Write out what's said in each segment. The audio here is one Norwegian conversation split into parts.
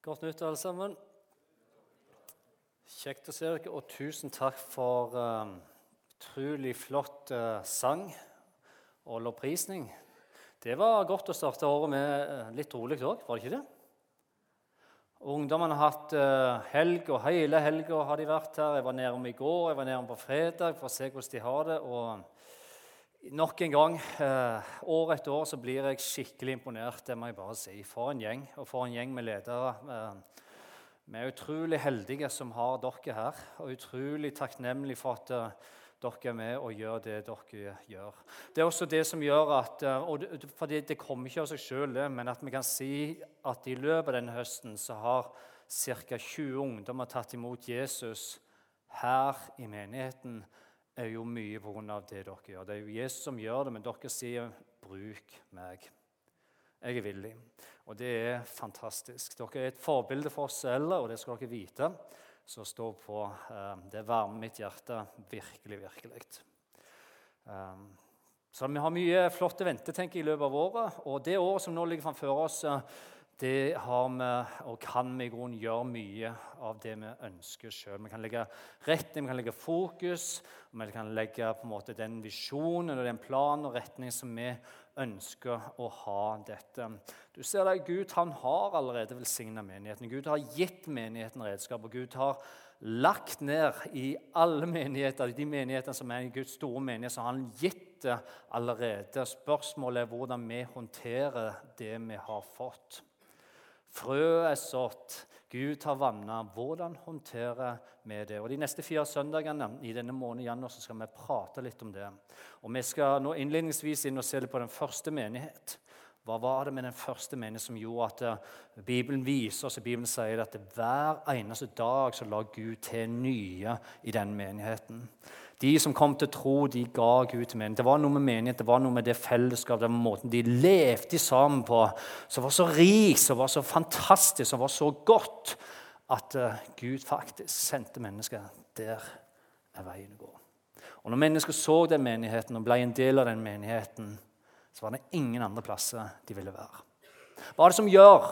Godt nytt, alle sammen. Kjekt å se dere, og tusen takk for uh, utrolig flott uh, sang og lovprisning. Det var godt å starte året med uh, litt rolig òg, var det ikke det? Ungdommene har hatt uh, helg, og hele helga har de vært her. Jeg var nede om i går, jeg var nede om på fredag for å se hvordan de har det. og Nok en gang, uh, år etter år, så blir jeg skikkelig imponert. Det må jeg bare si. For en gjeng, og for en gjeng med ledere. Uh, vi er utrolig heldige som har dere her, og utrolig takknemlige for at dere er med og gjør det dere gjør. Det er også det som gjør at for det kommer ikke av seg sjøl, men at vi kan si at i løpet av denne høsten så har ca. 20 ungdommer tatt imot Jesus her i menigheten er jo mye pga. det dere gjør. Det er jo Jesus som gjør det, men dere sier 'bruk meg'. Jeg er villig. Og det er fantastisk. Dere er et forbilde for oss selv, og det skal dere vite som står på. Eh, det varmer mitt hjerte virkelig, virkelig. Eh, så vi har mye flott å vente tenker jeg, i løpet av året. Og det året som nå ligger framfor oss, eh, det har vi, og kan vi i grunnen gjøre mye av det vi ønsker sjøl. Vi kan legge retning, vi kan legge fokus, og vi kan legge på en måte den visjonen og den planen og retningen som vi ønsker å ha dette. Du ser det, Gud han har allerede velsigna menigheten. Gud har gitt menigheten redskap. og Gud har lagt ned i alle menigheter, de menighetene som er i Guds store menighet, så har han gitt det allerede. Spørsmålet er hvordan vi håndterer det vi har fått. Frø er sådd, Gud har vanna. Hvordan håndterer vi det? Og De neste fire søndagene i denne måneden januar så skal vi prate litt om det. Og Vi skal nå innledningsvis inn og se litt på den første menighet. Hva var det med den første menighet som gjorde at eh, Bibelen viser oss, Bibelen sier at hver eneste dag så la Gud til nye i den menigheten. De som kom til tro, de ga Gud til menighet. Det var noe med menighet, det var noe med det fellesskapet, den måten de levde sammen på, som var så rik, som var så fantastisk, som var så godt, at uh, Gud faktisk sendte mennesker. Der er veien å gå. Og når mennesker så den menigheten og ble en del av den menigheten, så var det ingen andre plasser de ville være. Hva er det som gjør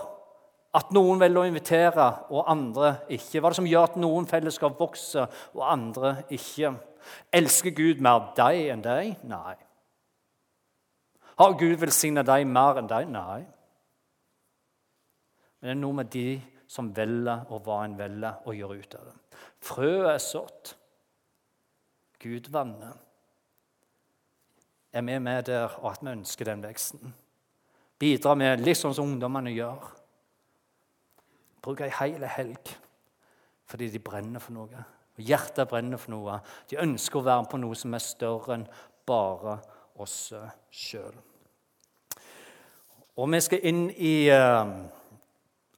at noen velger å invitere, og andre ikke? Hva er det som gjør at noen fellesskap vokser, og andre ikke? Elsker Gud mer deg enn deg? Nei. Har Gud velsigna deg mer enn deg? Nei. Men det er noe med de som velger og hva en velger å gjøre ut av det. Frøet er sådd. Gud vanner. Er vi med der, og at vi ønsker den veksten? Bidra med litt sånn som ungdommene gjør. Bruker ei hel helg fordi de brenner for noe. Og Hjertet brenner for noe. De ønsker å være med på noe som er større enn bare oss sjøl. Og vi skal inn i uh,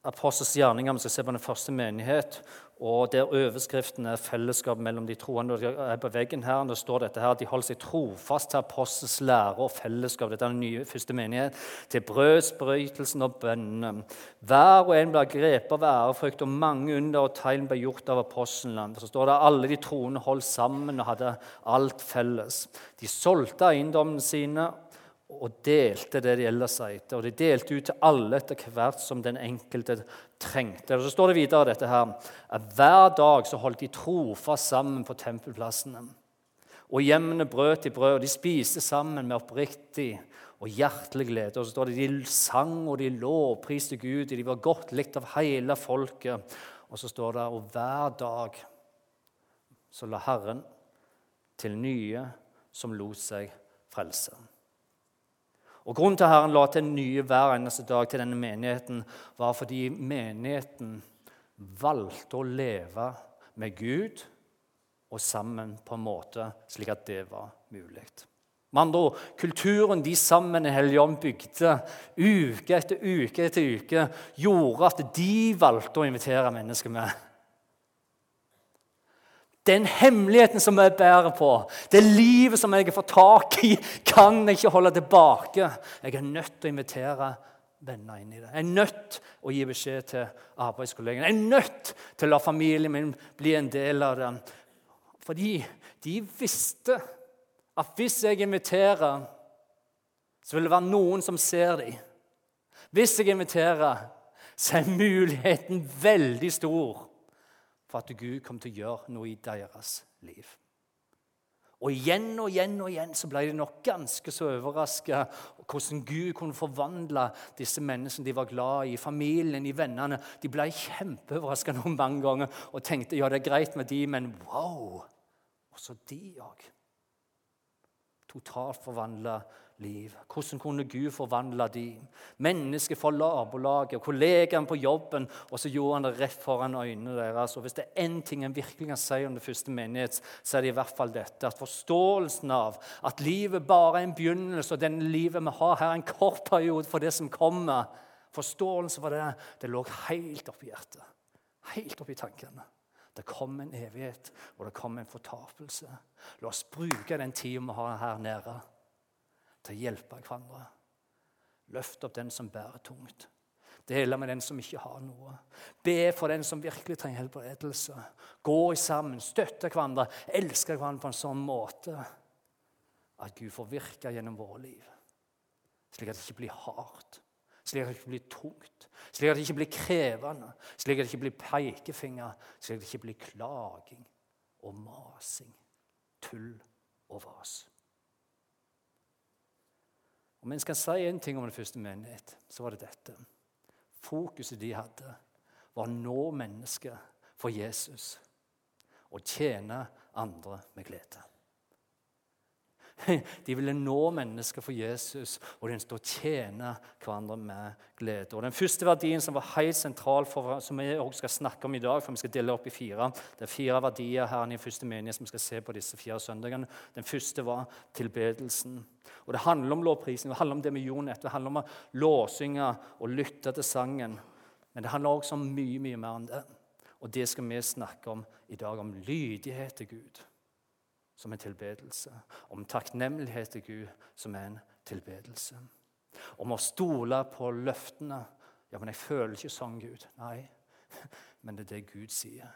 Apostels gjerninger. Vi skal se på den første menighet og der overskriften er 'fellesskap mellom de troende'. Det er på veggen her, det står dette her, De holder seg trofast til apostels lære og fellesskap. Dette er den nye første menighet. Til brødsbrytelsen og bønnene. Hver og en ble grepet av ærefrykt, og mange under og tegn ble gjort av apostlene. Så står det alle de troende holdt sammen og hadde alt felles. De solgte eiendommene sine og delte det de ellers eide. Og de delte ut til alle etter hvert som den enkelte trengte. Og Så står det videre dette her, at hver dag så holdt de trofast sammen på tempelplassene. Og hjemmene brøt i brød, og de spiste sammen med oppriktig og hjertelig glede. Og så står det de sang og de lovpriste Gud, de var godt likt av hele folket. Og så står det og hver dag så la Herren til nye som lot seg frelse. Og Grunnen til at Herren la til nye hver eneste dag til denne menigheten, var fordi menigheten valgte å leve med Gud og sammen på en måte slik at det var mulig. Med andre ord, kulturen de sammen i Helligånd bygde uke etter uke etter uke, gjorde at de valgte å invitere mennesker med. Den hemmeligheten som jeg bærer på, det livet som jeg får tak i, kan jeg ikke holde tilbake. Jeg er nødt til å invitere venner inn i det. Jeg er nødt til å gi beskjed til arbeidskollegene. Jeg er nødt til å la familien min bli en del av det. Fordi de visste at hvis jeg inviterer, så vil det være noen som ser dem. Hvis jeg inviterer, så er muligheten veldig stor for at Gud kom til å gjøre noe i deres liv. Og igjen og igjen og igjen så ble de nok ganske så overraska hvordan Gud kunne forvandle disse menneskene de var glad i, familien, i vennene. De ble kjempeoverraska noen mange ganger og tenkte ja, det er greit med de, men wow! Også de òg. Totalt forvandla liv. Hvordan kunne Gud forvandle dem? Mennesker fra nabolaget kollegaene på jobben. Og så gjorde han det rett foran øynene deres. Og Hvis det er én ting en virkelig kan si om det første menighet, så er det i hvert fall dette. At forståelsen av at livet bare er en begynnelse, og den livet vi har her, er en kort periode for det som kommer. Forståelsen for det, det lå helt oppi hjertet. Helt oppi tankene. Det kom en evighet, og det kom en fortapelse. La oss bruke den tida vi har her nede til å hjelpe hverandre. Løft opp den som bærer tungt. Dele med den som ikke har noe. Be for den som virkelig trenger helbredelse. Gå sammen, støtte hverandre, elske hverandre på en sånn måte at Gud får virke gjennom våre liv. Slik at det ikke blir hardt, slik at det ikke blir tungt, slik at det ikke blir krevende, slik at det ikke blir pekefinger, slik at det ikke blir klaging og masing, tull og vas. Om en skal si én ting om den første menighet, så var det dette. Fokuset de hadde, var å nå mennesket for Jesus og tjene andre med glede. De ville nå mennesker for Jesus, og de ønsket å tjene hverandre med glede. Og Den første verdien som var helt sentral, for, som vi også skal snakke om i dag, for vi skal dele opp i fire Det er fire verdier her i første menighet som vi skal se på disse fire søndagene. Den første var tilbedelsen. Og Det handler om lovprisning, det handler om det med Jon etter, Det handler om låsinger og lytte til sangen. Men det handler også om mye, mye mer enn det. Og det skal vi snakke om i dag, om lydighet til Gud som en tilbedelse. Om takknemlighet til Gud som en tilbedelse. Om å stole på løftene. Ja, men jeg føler ikke sånn, Gud. Nei, men det er det Gud sier.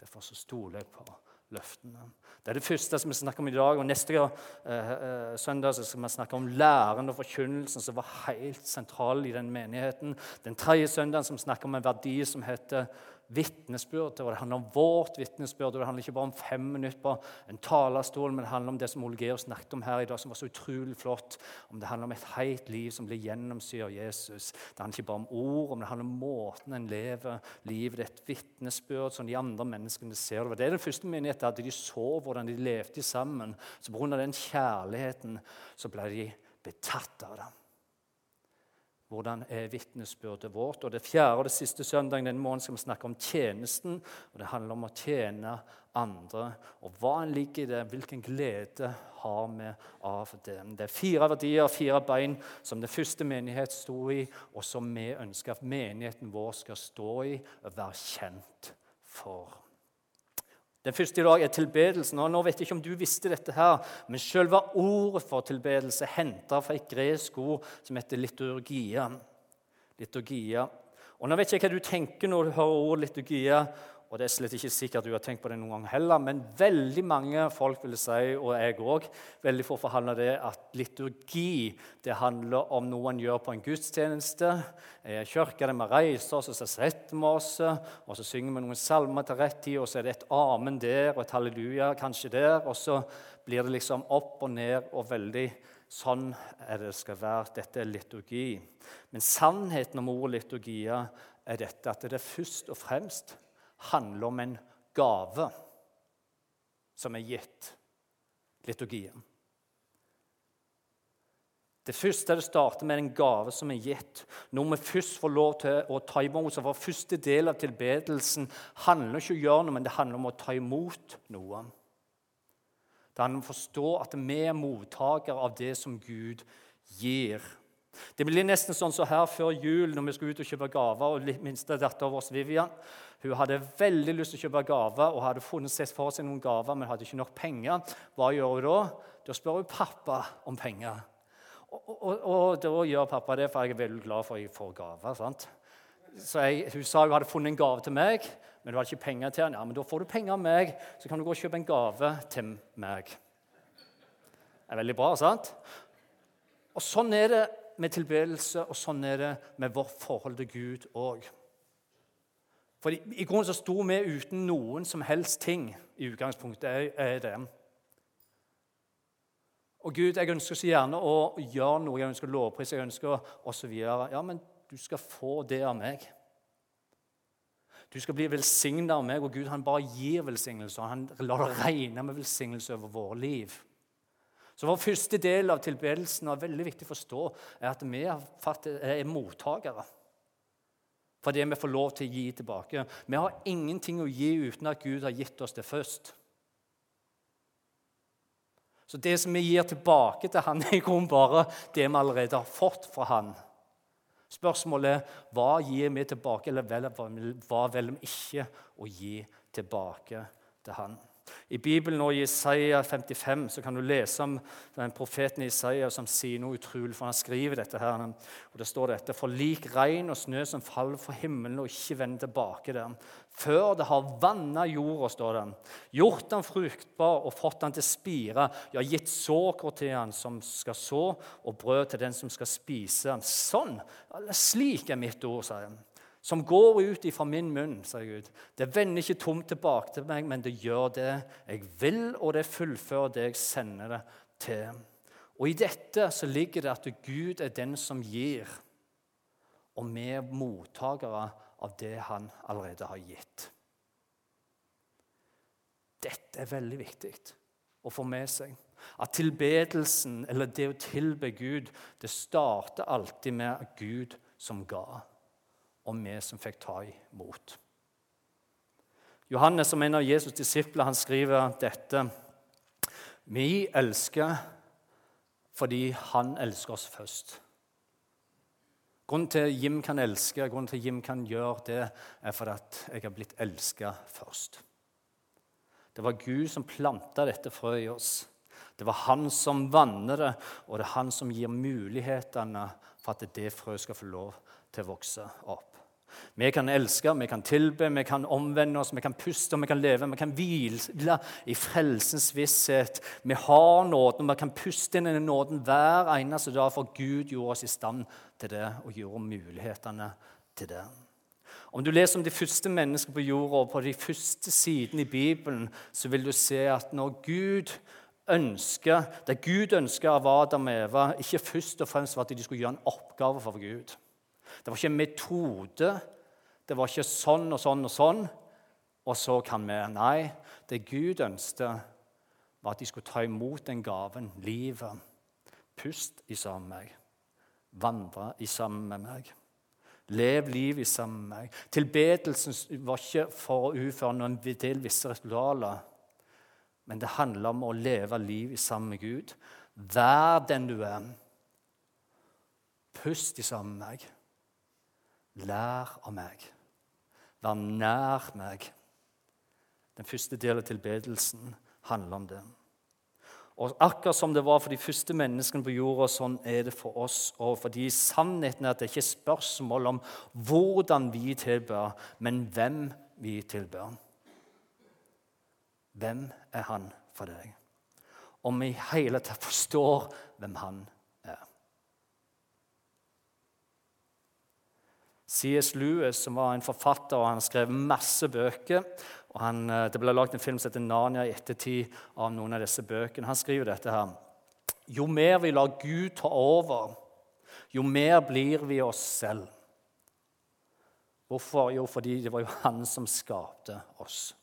Derfor så stoler jeg på løftene. Det er det første som vi snakker om i dag. og Neste gang, eh, søndag så skal vi snakke om læren og forkynnelsen, som var helt sentral i den menigheten. Den tredje søndagen som snakker om en verdi som heter vitnesbyrd. Og det handler om vårt vitnesbyrd. og Det handler ikke bare om fem minutter på en talerstol, men det handler om det som Ole Georg snakket om her i dag, som var så utrolig flott. Om det handler om et helt liv som blir gjennomsyret av Jesus. Det handler ikke bare om ord, men det handler om måten en lever livet. Det er et vitnesbyrd som de andre menneskene ser. Det det den første menigheten hadde. De så hvordan de levde sammen. Så pga. den kjærligheten så ble de betatt av det. Hvordan er vitnesbyrdet vårt? Og Det fjerde og det siste søndagen denne måneden skal vi snakke om tjenesten. og Det handler om å tjene andre. Og hva ligger i det? Hvilken glede har vi av det? Det er fire verdier, fire bein, som den første menighet sto i, og som vi ønsker at menigheten vår skal stå i og være kjent for. Den første i dag er tilbedelsen. og nå vet jeg ikke om du visste dette, her, men selve ordet for tilbedelse henter fra et gresk ord som heter liturgia. liturgia. Og Nå vet jeg hva du tenker når du hører ordet liturgia, og det er slett ikke sikkert du har tenkt på det noen gang heller, men veldig mange folk vil si, og jeg òg, veldig fort forhandler det at liturgi det handler om noe en gjør på en gudstjeneste. I kirka der vi reiser oss, og så setter vi oss, og så synger vi noen salmer til rett tid, og så er det et amen der og et halleluja kanskje der, og så blir det liksom opp og ned og veldig Sånn er det skal være. Dette er liturgi. Men sannheten om ordet liturgia er dette at det er først og fremst handler om en gave som er gitt liturgien. Det første det starter med en gave som er gitt. Når vi først får lov til å ta imot. Så for Første del av tilbedelsen handler ikke om å gjøre noe, men det handler om å ta imot noe. Det handler om å forstå at vi er mottakere av det som Gud gir. Det blir nesten sånn som her før jul når vi skal ut og kjøpe gaver. og minste datter vår, Vivian, hun hadde veldig lyst til å kjøpe gaver og hadde funnet seg for seg noen gaver, men hadde ikke nok penger. Hva gjør hun da? Da spør hun pappa om penger. Og, og, og da gjør pappa det, for jeg er veldig glad for at jeg får gaver. sant? Så jeg, Hun sa hun hadde funnet en gave til meg, men du hadde ikke penger til den. Ja, men da får du penger av meg, så kan du gå og kjøpe en gave til meg. Det er veldig bra, sant? Og Sånn er det med tilbedelse, og sånn er det med vårt forhold til Gud òg. For i, i grunnen så sto vi uten noen som helst ting i utgangspunktet. er, er det. Og Gud, jeg ønsker så gjerne å gjøre noe, jeg ønsker lovpris, jeg ønsker osv. Ja, men du skal få det av meg. Du skal bli velsigna av meg, og Gud han bare gir velsignelse. Han lar det regne med velsignelse over våre liv. Så Vår første del av tilbedelsen er veldig viktig å forstå, er at vi er mottakere. Fordi vi får lov til å gi tilbake. Vi har ingenting å gi uten at Gud har gitt oss det først. Så det som vi gir tilbake til Han, er i grunnen bare det vi allerede har fått fra Han. Spørsmålet er hva gir vi tilbake, eller hva velger vi ikke å gi tilbake til Han? I Bibelen og i Isaiah 55 så kan du lese om den profeten Isaiah som sier noe utrolig. for Han skriver dette her, og det står dette For lik regn og snø som faller fra himmelen og ikke vender tilbake der. Før det har vanna jorda, står det. Gjort den fruktbar og fått den til spire. Ja, gitt såker til han som skal så, og brød til den som skal spise. Sånn, slik er mitt ord, sier han som går ut ifra min munn, sier Gud. Det vender ikke tomt tilbake til meg, men det gjør det jeg vil, og det fullfører det jeg sender det til. Og I dette så ligger det at Gud er den som gir, og vi er mottakere av det han allerede har gitt. Dette er veldig viktig å få med seg. At tilbedelsen, eller det å tilbe Gud, det starter alltid med Gud som ga og vi som fikk ta imot. Johannes, som en av Jesus' disipler, han skriver dette. Vi elsker fordi han elsker oss først. Grunnen til at Jim kan elske, grunnen til at Jim kan gjøre det, er fordi at jeg har blitt elska først. Det var Gud som planta dette frøet i oss. Det var han som vanner det, og det er han som gir mulighetene for at det frøet skal få lov til å vokse opp. Vi kan elske, vi kan tilbe, vi kan omvende oss, vi kan puste, vi kan leve. Vi kan hvile i frelsens visshet. Vi har nåden, vi kan puste inn i nåden hver eneste dag, for Gud gjorde oss i stand til det og gjorde mulighetene til det. Om du leser om de første menneskene på jorda, og på de første sidene i Bibelen, så vil du se at når Gud ønsker, det Gud ønsker av Adam og Eva, ikke først og fremst var at de skulle gjøre en oppgave for Gud. Det var ikke en metode. Det var ikke sånn og sånn og sånn, og så kan vi Nei, det Gud ønsket, var at de skulle ta imot den gaven, livet. Pust i sammen med meg. Vandre i sammen med meg. Lev livet sammen med meg. Tilbedelsen var ikke for å utføre noen del visse ritualer, men det handler om å leve livet sammen med Gud. Vær den du er. Pust i sammen med meg. Lær av meg. Vær nær meg. Den første delen av tilbedelsen handler om det. Og Akkurat som det var for de første menneskene på jorda, sånn er det for oss. Og fordi sannheten er at det ikke er spørsmål om hvordan vi tilber, men hvem vi tilber. Hvem er han for deg? Om vi i hele tatt forstår hvem han er. C.S. Lewis, som var en forfatter, og han skrev masse bøker. og han, eh, Det ble laget en film som heter 'Narnia' i ettertid av noen av disse bøkene. Han skriver dette her. Jo mer vi lar Gud ta over, jo mer blir vi oss selv. Hvorfor? Jo, fordi det var jo han som skapte oss.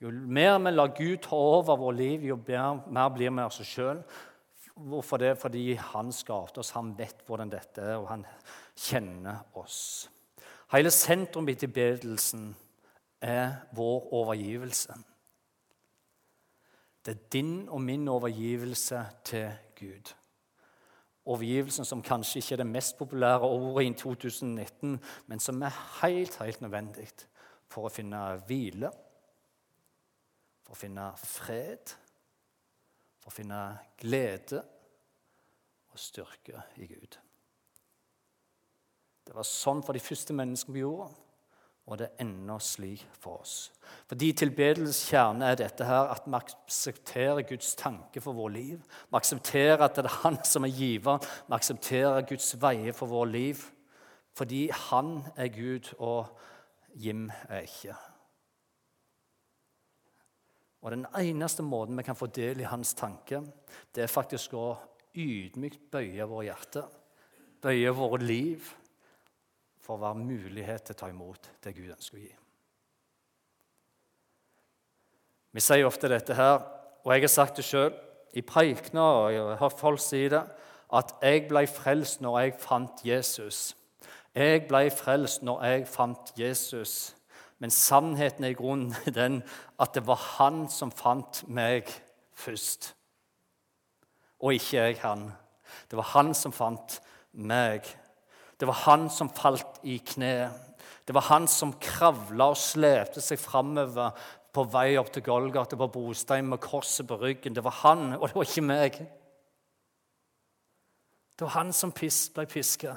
Jo mer vi lar Gud ta over vårt liv, jo mer blir vi oss sjøl. Hvorfor det? Fordi han skapte oss, han vet hvordan dette er, og han kjenner oss. Hele sentrum i tilbedelsen er vår overgivelse. Det er din og min overgivelse til Gud. Overgivelsen som kanskje ikke er det mest populære ordet i 2019, men som er helt, helt nødvendig for å finne hvile, for å finne fred, for å finne glede og styrke i Gud. Det var sånn for de første menneskene på jorda. Og det er ennå slik for oss. Fordi tilbedelsens kjerne er dette her, at vi aksepterer Guds tanke for vårt liv. Vi aksepterer at det er Han som er giver. Vi aksepterer Guds veier for vårt liv. Fordi Han er Gud, og Jim er ikke. Og Den eneste måten vi kan få del i hans tanke, det er faktisk å ydmykt bøye våre hjerter, bøye våre liv, for å være mulighet til å ta imot det Gud ønsker å gi. Vi sier ofte dette her, og jeg har sagt det sjøl i preikener og jeg har folk si det, at jeg ble frelst når jeg fant Jesus. Jeg ble frelst når jeg fant Jesus. Men sannheten er i grunnen den at det var han som fant meg først, og ikke jeg han. Det var han som fant meg. Det var han som falt i kne. Det var han som kravla og slepte seg framover på vei opp til Golgata på Bostein med korset på ryggen. Det var han, og det var ikke meg. Det var han som ble piska.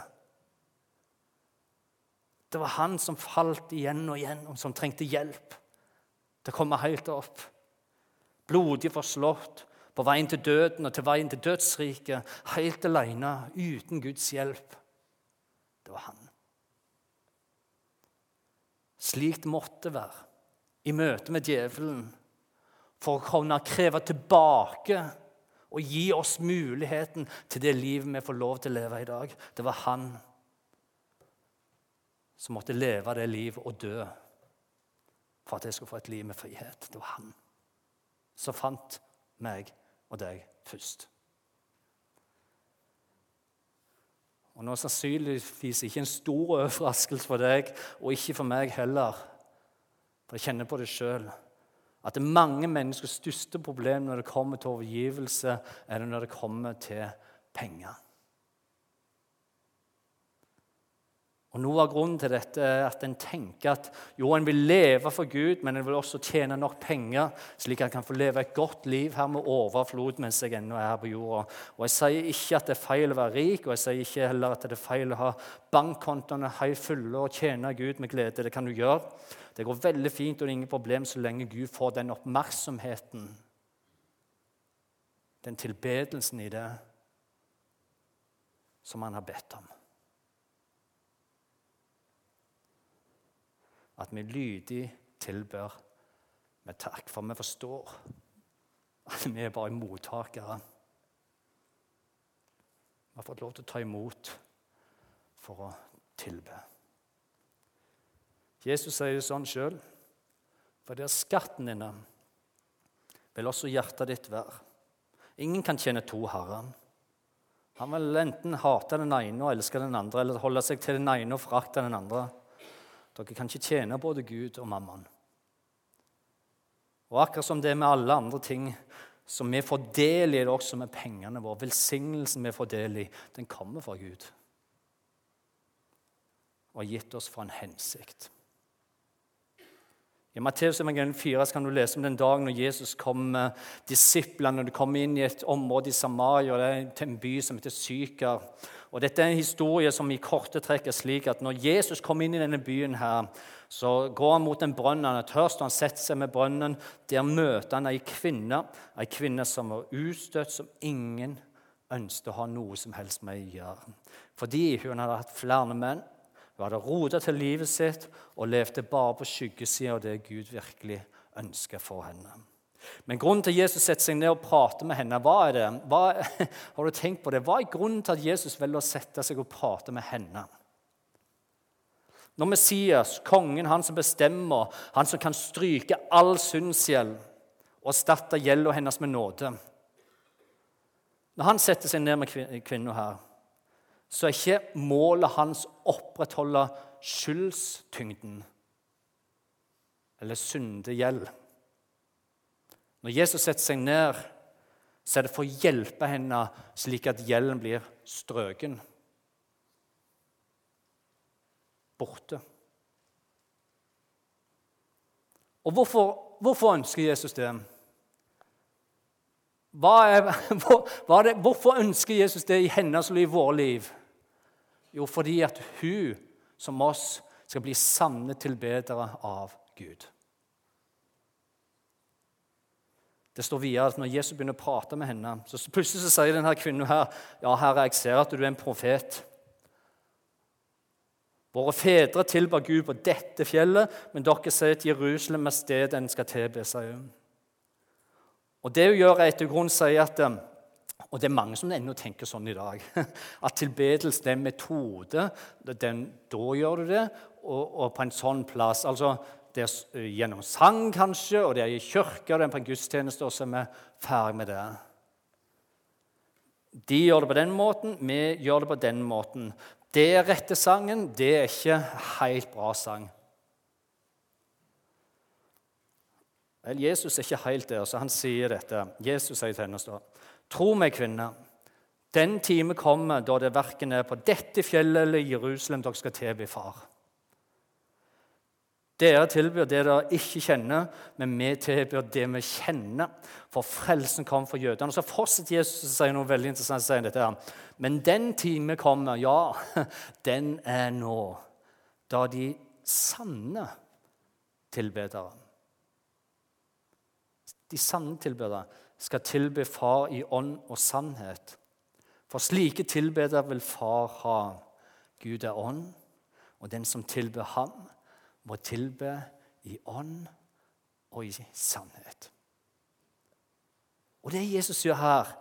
Det var han som falt igjen og igjen, og som trengte hjelp til å komme helt opp. Blodig forslått, på veien til døden og til veien til dødsriket, helt alene, uten Guds hjelp. Det var han. Slik det måtte være i møte med djevelen for å kunne kreve tilbake og gi oss muligheten til det livet vi får lov til å leve i dag. Det var han som måtte leve det livet og dø for at jeg skulle få et liv med frihet. Det var han som fant meg og deg først. Og nå sannsynligvis ikke en stor overraskelse for deg, og ikke for meg heller. For jeg kjenner på det sjøl. At det er mange menneskers største problem når det kommer til overgivelse, er det når det kommer til penger. Og Noe av grunnen til dette er at en tenker at jo, en vil leve for Gud, men en vil også tjene nok penger, slik at en kan få leve et godt liv her med overflod mens jeg ennå er her på jorda. Og Jeg sier ikke at det er feil å være rik, og jeg sier ikke heller at det er feil å ha bankkontoene fulle og tjene Gud med glede. Det kan du gjøre. Det går veldig fint, og det er ingen problem så lenge Gud får den oppmerksomheten, den tilbedelsen i det, som han har bedt om. At vi lydig tilber med takk, for vi forstår at vi er bare mottakere. Vi har fått lov til å ta imot for å tilbe. Jesus sier det sånn sjøl. For det er skatten din vil også hjertet ditt være. Ingen kan tjene to herrer. Han vil enten hate den ene og elske den andre, eller holde seg til den ene og forakte den andre. Dere kan ikke tjene både Gud og mammon. Og akkurat som det er med alle andre ting som vi får del i, det også med pengene våre. Velsignelsen vi får del i, den kommer fra Gud og har gitt oss for en hensikt. I Matteus 4 kan du lese om den dagen når Jesus kom med disiplene. Når de kom inn i et område i Samaria, det er en by som heter Sykar. Og Dette er en historie som i korte trekk er slik at når Jesus kom inn i denne byen, her, så går han mot en brønn. Han er tørst, og han setter seg med brønnen. Der møter han ei kvinne, ei kvinne som var ustøtt, som ingen ønsket å ha noe som helst med å gjøre. Fordi hun hadde hatt flere menn. Hun hadde rota til livet sitt og levde bare på skyggesida av det Gud virkelig ønsker for henne. Men grunnen til at Jesus setter seg ned og prater med henne, hva er det? Hva, har du tenkt på det? Hva er grunnen til at Jesus velger å sette seg og prate med henne? Når Messias, kongen, han som bestemmer, han som kan stryke all syndsgjeld og erstatte gjelda hennes med nåde Når han setter seg ned med kvinna her, så er ikke målet hans å opprettholde skyldstyngden eller syndegjeld. Når Jesus setter seg ned, så er det for å hjelpe henne slik at gjelden blir strøken. Borte. Og hvorfor, hvorfor ønsker Jesus det? Er, hvor, det? Hvorfor ønsker Jesus det i hennes liv, i våre liv? Jo, fordi at hun, som oss, skal bli sanne tilbedere av Gud. Det står videre at Når Jesus begynner å prate med henne, så plutselig så sier denne kvinnen her, ja, herre, jeg ser at du er en profet. Våre fedre tilba Gud på dette fjellet, men dere sier at Jerusalem er stedet en skal tilbe seg. Og Det hun gjør, er etter grunn sier at og det er mange som ennå tenker sånn i dag. At tilbedelse er en metode. Den, da gjør du det, og, og, på en sånn plass. Altså, det er gjennom sang, kanskje, og det er i kirka, det er på en gudstjeneste, og så er vi ferdig med det. De gjør det på den måten, vi gjør det på den måten. Det er rette sangen, det er ikke helt bra sang. Vel, Jesus er ikke helt der, så han sier dette. Jesus sier til henne da, Tro meg, kvinne, den time kommer da det verken er på dette fjellet eller Jerusalem dere skal tilby Far. Dere tilbyr det dere ikke kjenner, men vi tilbyr det vi kjenner. For frelsen kom for jødene. Og Så fortsetter Jesus å si noe veldig interessant. Sier dette her. Men den time kommer, ja, den er nå, da de sanne tilbedere De sanne tilbedere skal tilbe Far i ånd og sannhet. For slike tilbedere vil Far ha. Gud er ånd, og den som tilber ham, må tilbe i ånd og i sannhet. Og Det Jesus gjør her,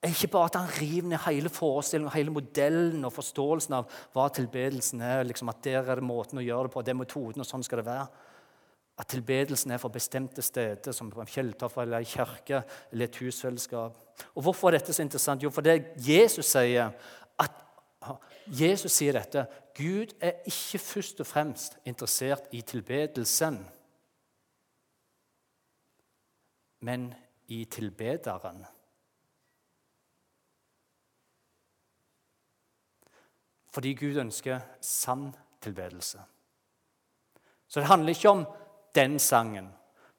er ikke bare at han river ned hele forestillingen, hele modellen og forståelsen av hva tilbedelsen er. liksom At der er det måten å gjøre det på, det er metoden, og sånn skal det være at tilbedelsen er for bestemte steder, som på en fjelltopp eller en kirke eller et husfellesskap. Og Hvorfor er dette så interessant? Jo, for det Jesus sier at Jesus sier dette Gud er ikke først og fremst interessert i tilbedelsen, men i tilbederen. Fordi Gud ønsker sann tilbedelse. Så det handler ikke om den sangen.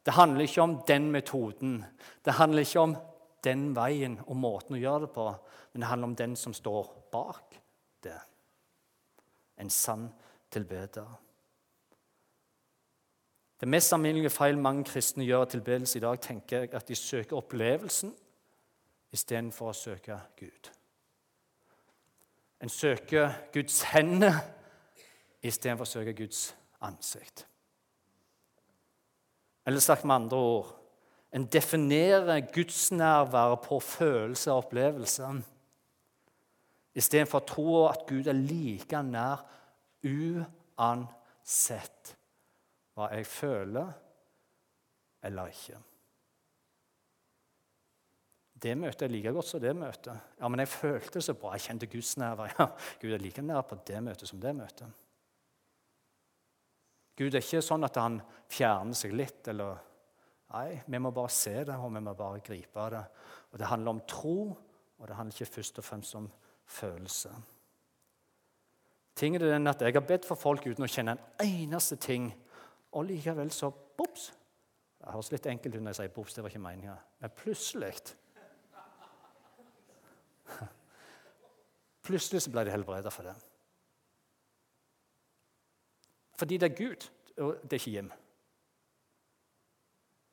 Det handler ikke om den metoden. Det handler ikke om den veien og måten å gjøre det på, men det handler om den som står bak det. En sann tilbeder. Det mest alminnelige feil mange kristne gjør av tilbedelse i dag, tenker jeg at de søker opplevelsen istedenfor å søke Gud. En søker Guds hender istedenfor å søke Guds ansikt. Eller sagt med andre ord en definerer gudsnærværet på følelse og opplevelse istedenfor tro at Gud er like nær uansett hva jeg føler eller ikke. Det møtet er like godt som det møtet. Ja, men jeg følte så bra. Jeg kjente Guds nærvær. Ja, Gud er like nær på det møtet som det møtet. Gud er ikke sånn at han fjerner seg litt. eller Nei, vi må bare se det, og vi må bare gripe det. Og Det handler om tro, og det handler ikke først og fremst om følelse. Tingen er den at Jeg har bedt for folk uten å kjenne en eneste ting, og likevel så bops. Det høres litt enkelt ut når jeg sier bops, det var ikke meninga. Men plutselig Plutselig så ble de helbreda for det. Fordi det er Gud, og det er ikke Jim.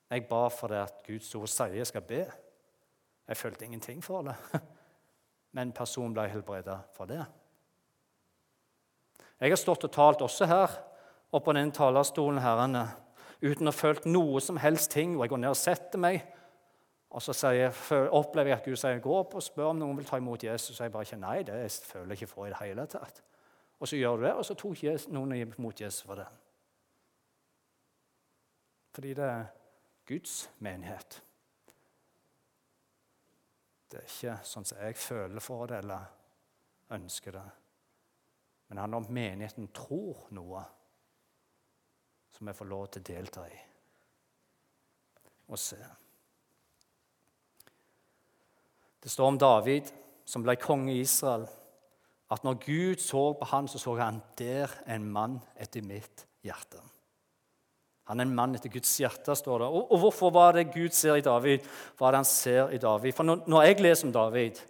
Jeg ba for det at Guds ord sier jeg skal be. Jeg følte ingenting for det. Men personen ble helbreda for det. Jeg har stått og talt også her oppå denne talerstolen herrene, uten å ha følt noe som helst ting. Og jeg går ned og setter meg, og så jeg, opplever jeg at Gud sier gå opp og spør om noen vil ta imot Jesus. Og jeg bare ikke nei, det føler jeg ikke for i det hele tatt. Og så gjør du det, og så tok noen imot Jesus for det. Fordi det er Guds menighet. Det er ikke sånn som jeg føler for det eller ønsker det. Men det handler om menigheten tror noe som vi får lov til å delta i og se. Det står om David, som ble konge i Israel at når Gud så på han, så så han der en mann etter mitt hjerte. Han er en mann etter Guds hjerte, står det. Og, og hvorfor var det Gud ser i David? Hva er det han ser i David? For når, når jeg leser om David,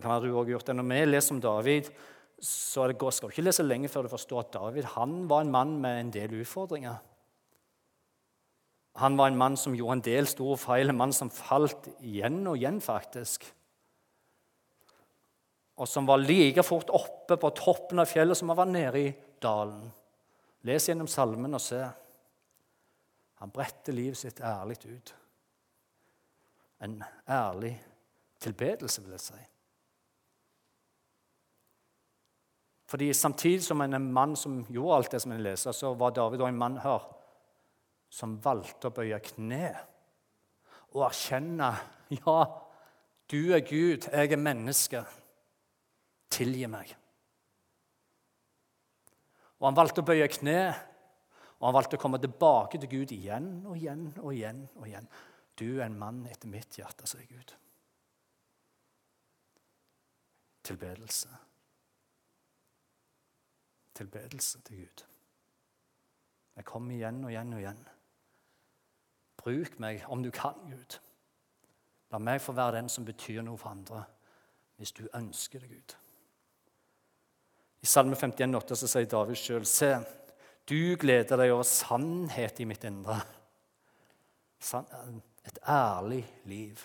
kan være du gjort det, når vi leser om David, så det skal du ikke lese lenge før du forstår at David han var en mann med en del utfordringer. Han var en mann som gjorde en del store feil, en mann som falt igjen og igjen, faktisk. Og som var like fort oppe på toppen av fjellet som han var nede i dalen. Les gjennom salmen og se. Han bretter livet sitt ærlig ut. En ærlig tilbedelse, vil jeg si. Fordi Samtidig som en mann som gjorde alt det som en leser, så var David en mann her som valgte å bøye kne og erkjenne ja, du er Gud, jeg er menneske. Tilgi meg. Og Han valgte å bøye kne, og han valgte å komme tilbake til Gud igjen og igjen og igjen. og igjen. Du er en mann etter mitt hjerte, sier Gud. Tilbedelse. Tilbedelse til Gud. Jeg kommer igjen og igjen og igjen. Bruk meg om du kan, Gud. La meg få være den som betyr noe for andre, hvis du ønsker det, Gud. I Salme 51, 8, så sier David sjøl.: Se, du gleder deg over sannhet i mitt indre. Et ærlig liv.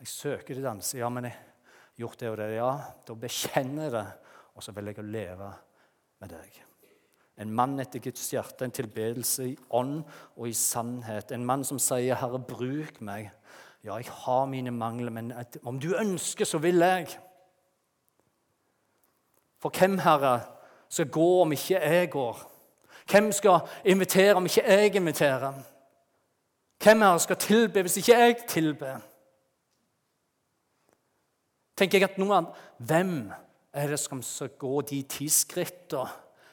Jeg søker ditt ansikt. Ja, men jeg har gjort det og det. Ja, da bekjenner jeg det, og så vil jeg leve med deg. En mann etter Guds hjerte, en tilbedelse i ånd og i sannhet. En mann som sier, 'Herre, bruk meg'. Ja, jeg har mine mangler, men om du ønsker, så vil jeg. For hvem, Herre, skal gå om ikke jeg går? Hvem skal invitere om ikke jeg inviterer? Hvem her skal tilbe hvis ikke jeg tilber? Tenker jeg at noen, Hvem er det som skal gå de ti skrittene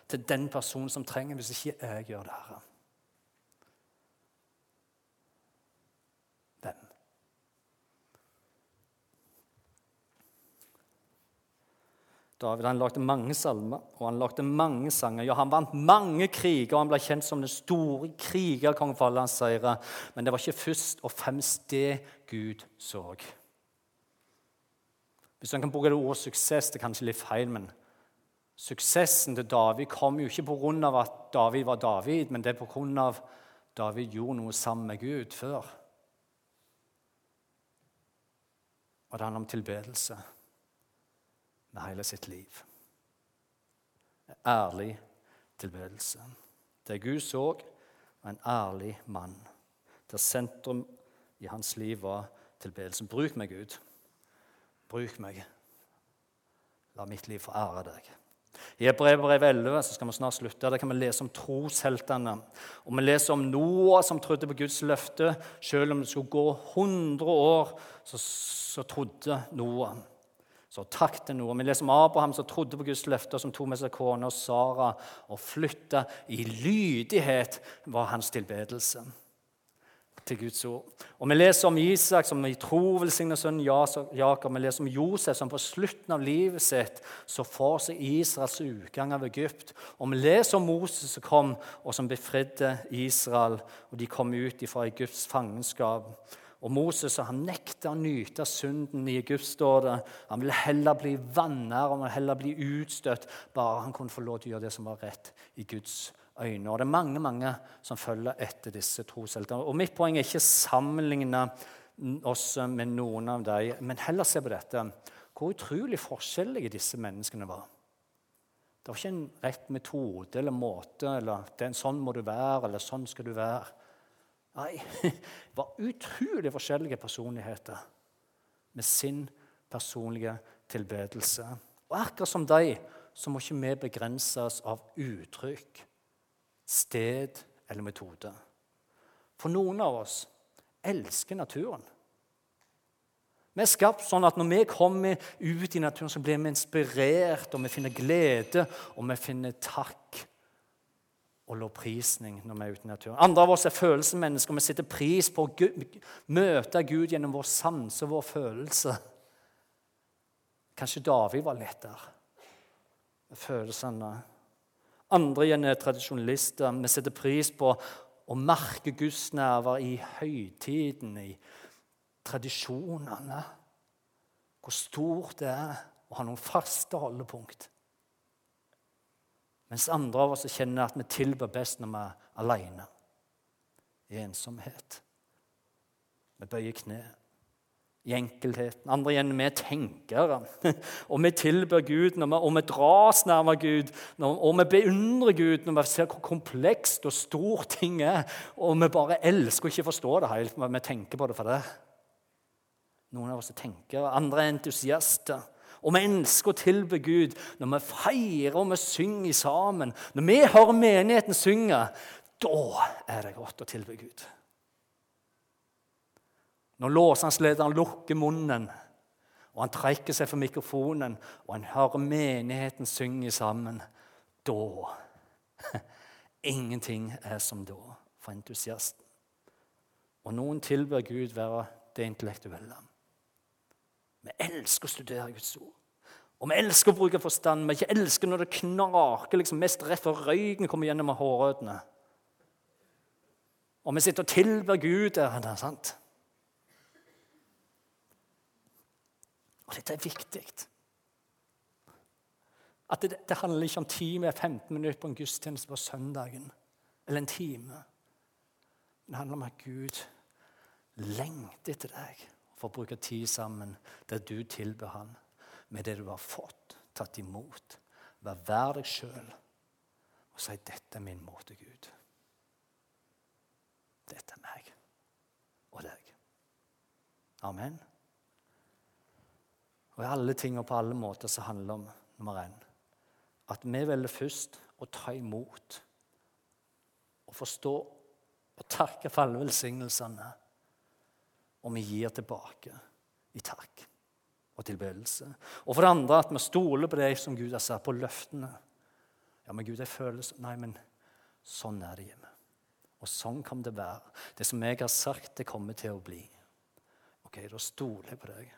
til den personen som trenger, hvis ikke jeg gjør det? Herre? David han lagde mange salmer og han lagde mange sanger. Ja, Han vant mange kriger, og han ble kjent som den store krigerkongen for alle hans seire. Men det var ikke først og fremst det Gud så. Hvis man kan bruke det ordet suksess, det er kanskje litt feil, men suksessen til David kom jo ikke pga. at David var David, men det er pga. at David gjorde noe sammen med Gud før. Og det handler om tilbedelse med hele sitt liv. En ærlig tilbedelse. Det Gud så, var en ærlig mann. Der sentrum i hans liv var tilbedelsen. Bruk meg, Gud. Bruk meg. La mitt liv få ære deg. I Hebrevet 11 så skal vi snart slutte, der kan vi lese om trosheltene. Og Vi leser om Noah som trodde på Guds løfte. Selv om det skulle gå 100 år, så, så trodde Noah så takk til noe. Vi leser om Abraham som trodde på Guds løfter, som tok med seg kona Sara og flytta i lydighet, var hans tilbedelse til Guds ord. Og Vi leser om Isak som i tro velsigner sønnen Jakob. Vi leser om Josef som på slutten av livet sitt så får seg Israels utgang av Egypt. Og vi leser om Moses som kom og som befridde Israel, og de kom ut fra Egypts fangenskap. Og Moses han nekta å nyte synden i Egypt, står. Han ville heller bli vanner og heller bli utstøtt, bare han kunne få lov til å gjøre det som var rett i Guds øyne. Og Det er mange mange som følger etter disse trosheltene. Og Mitt poeng er ikke å sammenligne oss med noen av dem, men heller se på dette. Hvor utrolig forskjellige disse menneskene var. Det var ikke en rett metode eller måte eller sånn må du være, eller sånn skal du være. Nei, det var utrolig forskjellige personligheter med sin personlige tilbedelse. Og akkurat som de så må ikke vi begrenses av uttrykk, sted eller metode. For noen av oss elsker naturen. Vi er skapt sånn at når vi kommer ut i naturen, så blir vi inspirert, og vi finner glede, og vi finner takk og lovprisning når vi er ute i naturen. Andre av oss er følelsesmennesker. Vi setter pris på å møte Gud gjennom vår sans og vår følelse. Kanskje David var lett der med følelsene. Andre igjen er tradisjonalister. Vi setter pris på å merke Guds nerver i høytiden, i tradisjonene. Hvor stort det er å ha noen faste holdepunkt. Mens andre av oss kjenner at vi tilber best når vi er alene. I ensomhet. Vi bøyer kne i enkelheten. Andre igjen vi er tenkere. Og vi tilber Gud, vi, og vi dras nærmere Gud. Og vi beundrer Gud når vi ser hvor komplekst og stort ting er. Og vi bare elsker å ikke forstå det helt, men vi tenker på det for det. Noen av oss er tenkere, andre er entusiaster. Og vi elsker å tilbe Gud når vi feirer og vi synger sammen. Når vi hører menigheten synge, da er det godt å tilbe Gud. Når låsanslederen lukker munnen, og han trekker seg for mikrofonen, og han hører menigheten synge sammen, da Ingenting er som da for entusiasten. Og noen tilber Gud være det intellektuelle. Vi elsker å studere Guds ord. Og vi elsker å bruke forstand. Vi ikke elsker når det knaker liksom mest rett før røyken kommer gjennom hårrøttene. Og vi sitter og tilber Gud der. Det er sant? Og dette er viktig. At det, det handler ikke om 10-15 minutter på en gudstjeneste på søndagen. Eller en time. Det handler om at Gud lengter etter deg for å bruke tid sammen der du tilbød Han med det du har fått, tatt imot. Vær vær deg sjøl og si 'Dette er min måte, Gud'. Dette er meg og deg. Amen. Og i alle ting og på alle måter så handler det om nummer én at vi velger først å ta imot og forstå og takke for alle velsignelsene. Og vi gir tilbake i takk og tilbedelse. Og for det andre at vi stoler på det som Gud har sagt, på løftene. Ja, men Gud, jeg føler Nei, men sånn er det hjemme. Og sånn kan det være. Det som jeg har sagt, det kommer til å bli. Ok, Da stoler jeg på deg.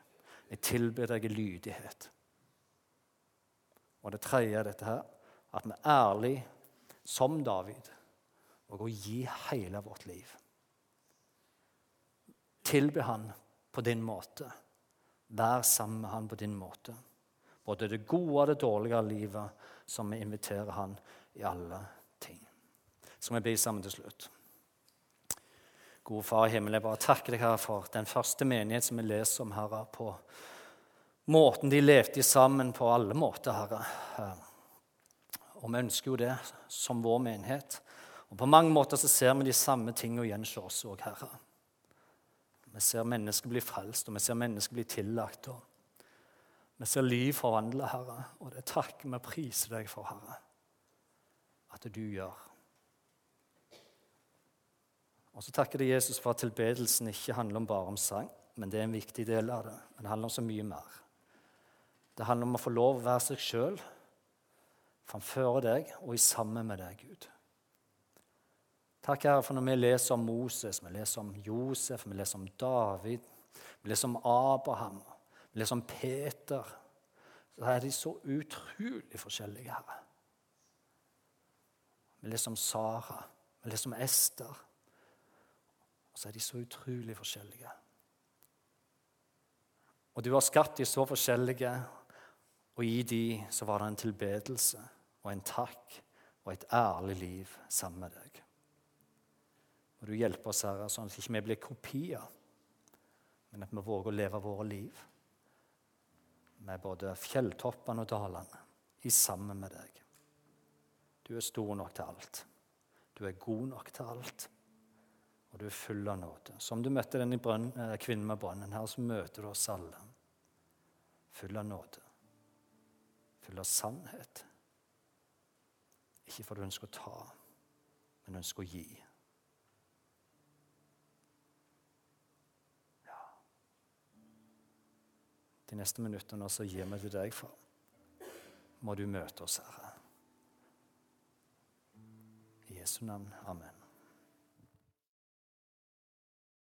Jeg tilber deg lydighet. Og det tredje er dette her, at vi er ærlige som David og å gi hele vårt liv. Tilbe han på din måte. Vær sammen med han på din måte. Både det gode og det dårlige av livet som vi inviterer han i alle ting. Så vi blir sammen til slutt. Gode Far i himmelen, jeg bare takker deg her for den første menighet som vi leser om, Herre, på måten de levde sammen på alle måter, Herre. Og vi ønsker jo det som vår menighet. Og på mange måter så ser vi de samme tingene hos oss òg, Herre. Vi ser mennesker bli frelst, og vi ser mennesker bli tillagt. og Vi ser liv forvandle, Herre. Og det takker vi priser deg for, Herre, at du gjør. Og så takker det Jesus for at tilbedelsen ikke handler om bare om sang, men det er en viktig del av det. Men det handler om så mye mer. Det handler om å få lov å være seg sjøl framfor deg og i sammen med deg, Gud. Takk, Herre, for når vi leser om Moses, vi leser om Josef, vi leser om David, vi leser om Abraham, vi leser om Peter, så er de så utrolig forskjellige, Herre. Vi leser om Sara, vi leser om Ester. Og så er de så utrolig forskjellige. Og du har skapt de så forskjellige, og i de så var det en tilbedelse og en takk og et ærlig liv sammen med deg. Og du hjelper oss, Herre, sånn at vi ikke blir kopier, men at vi våger å leve våre liv med både fjelltoppene og dalene i sammen med deg. Du er stor nok til alt. Du er god nok til alt og du er full av nåde. Som du møtte denne eh, kvinnen med brønnen her, så møter du oss alle. Full av nåde. Full av sannhet. Ikke for du ønsker å ta, men ønsker å gi. De neste minuttene så gir vi til deg, far. Må du møte oss, Herre. I Jesu navn. Amen.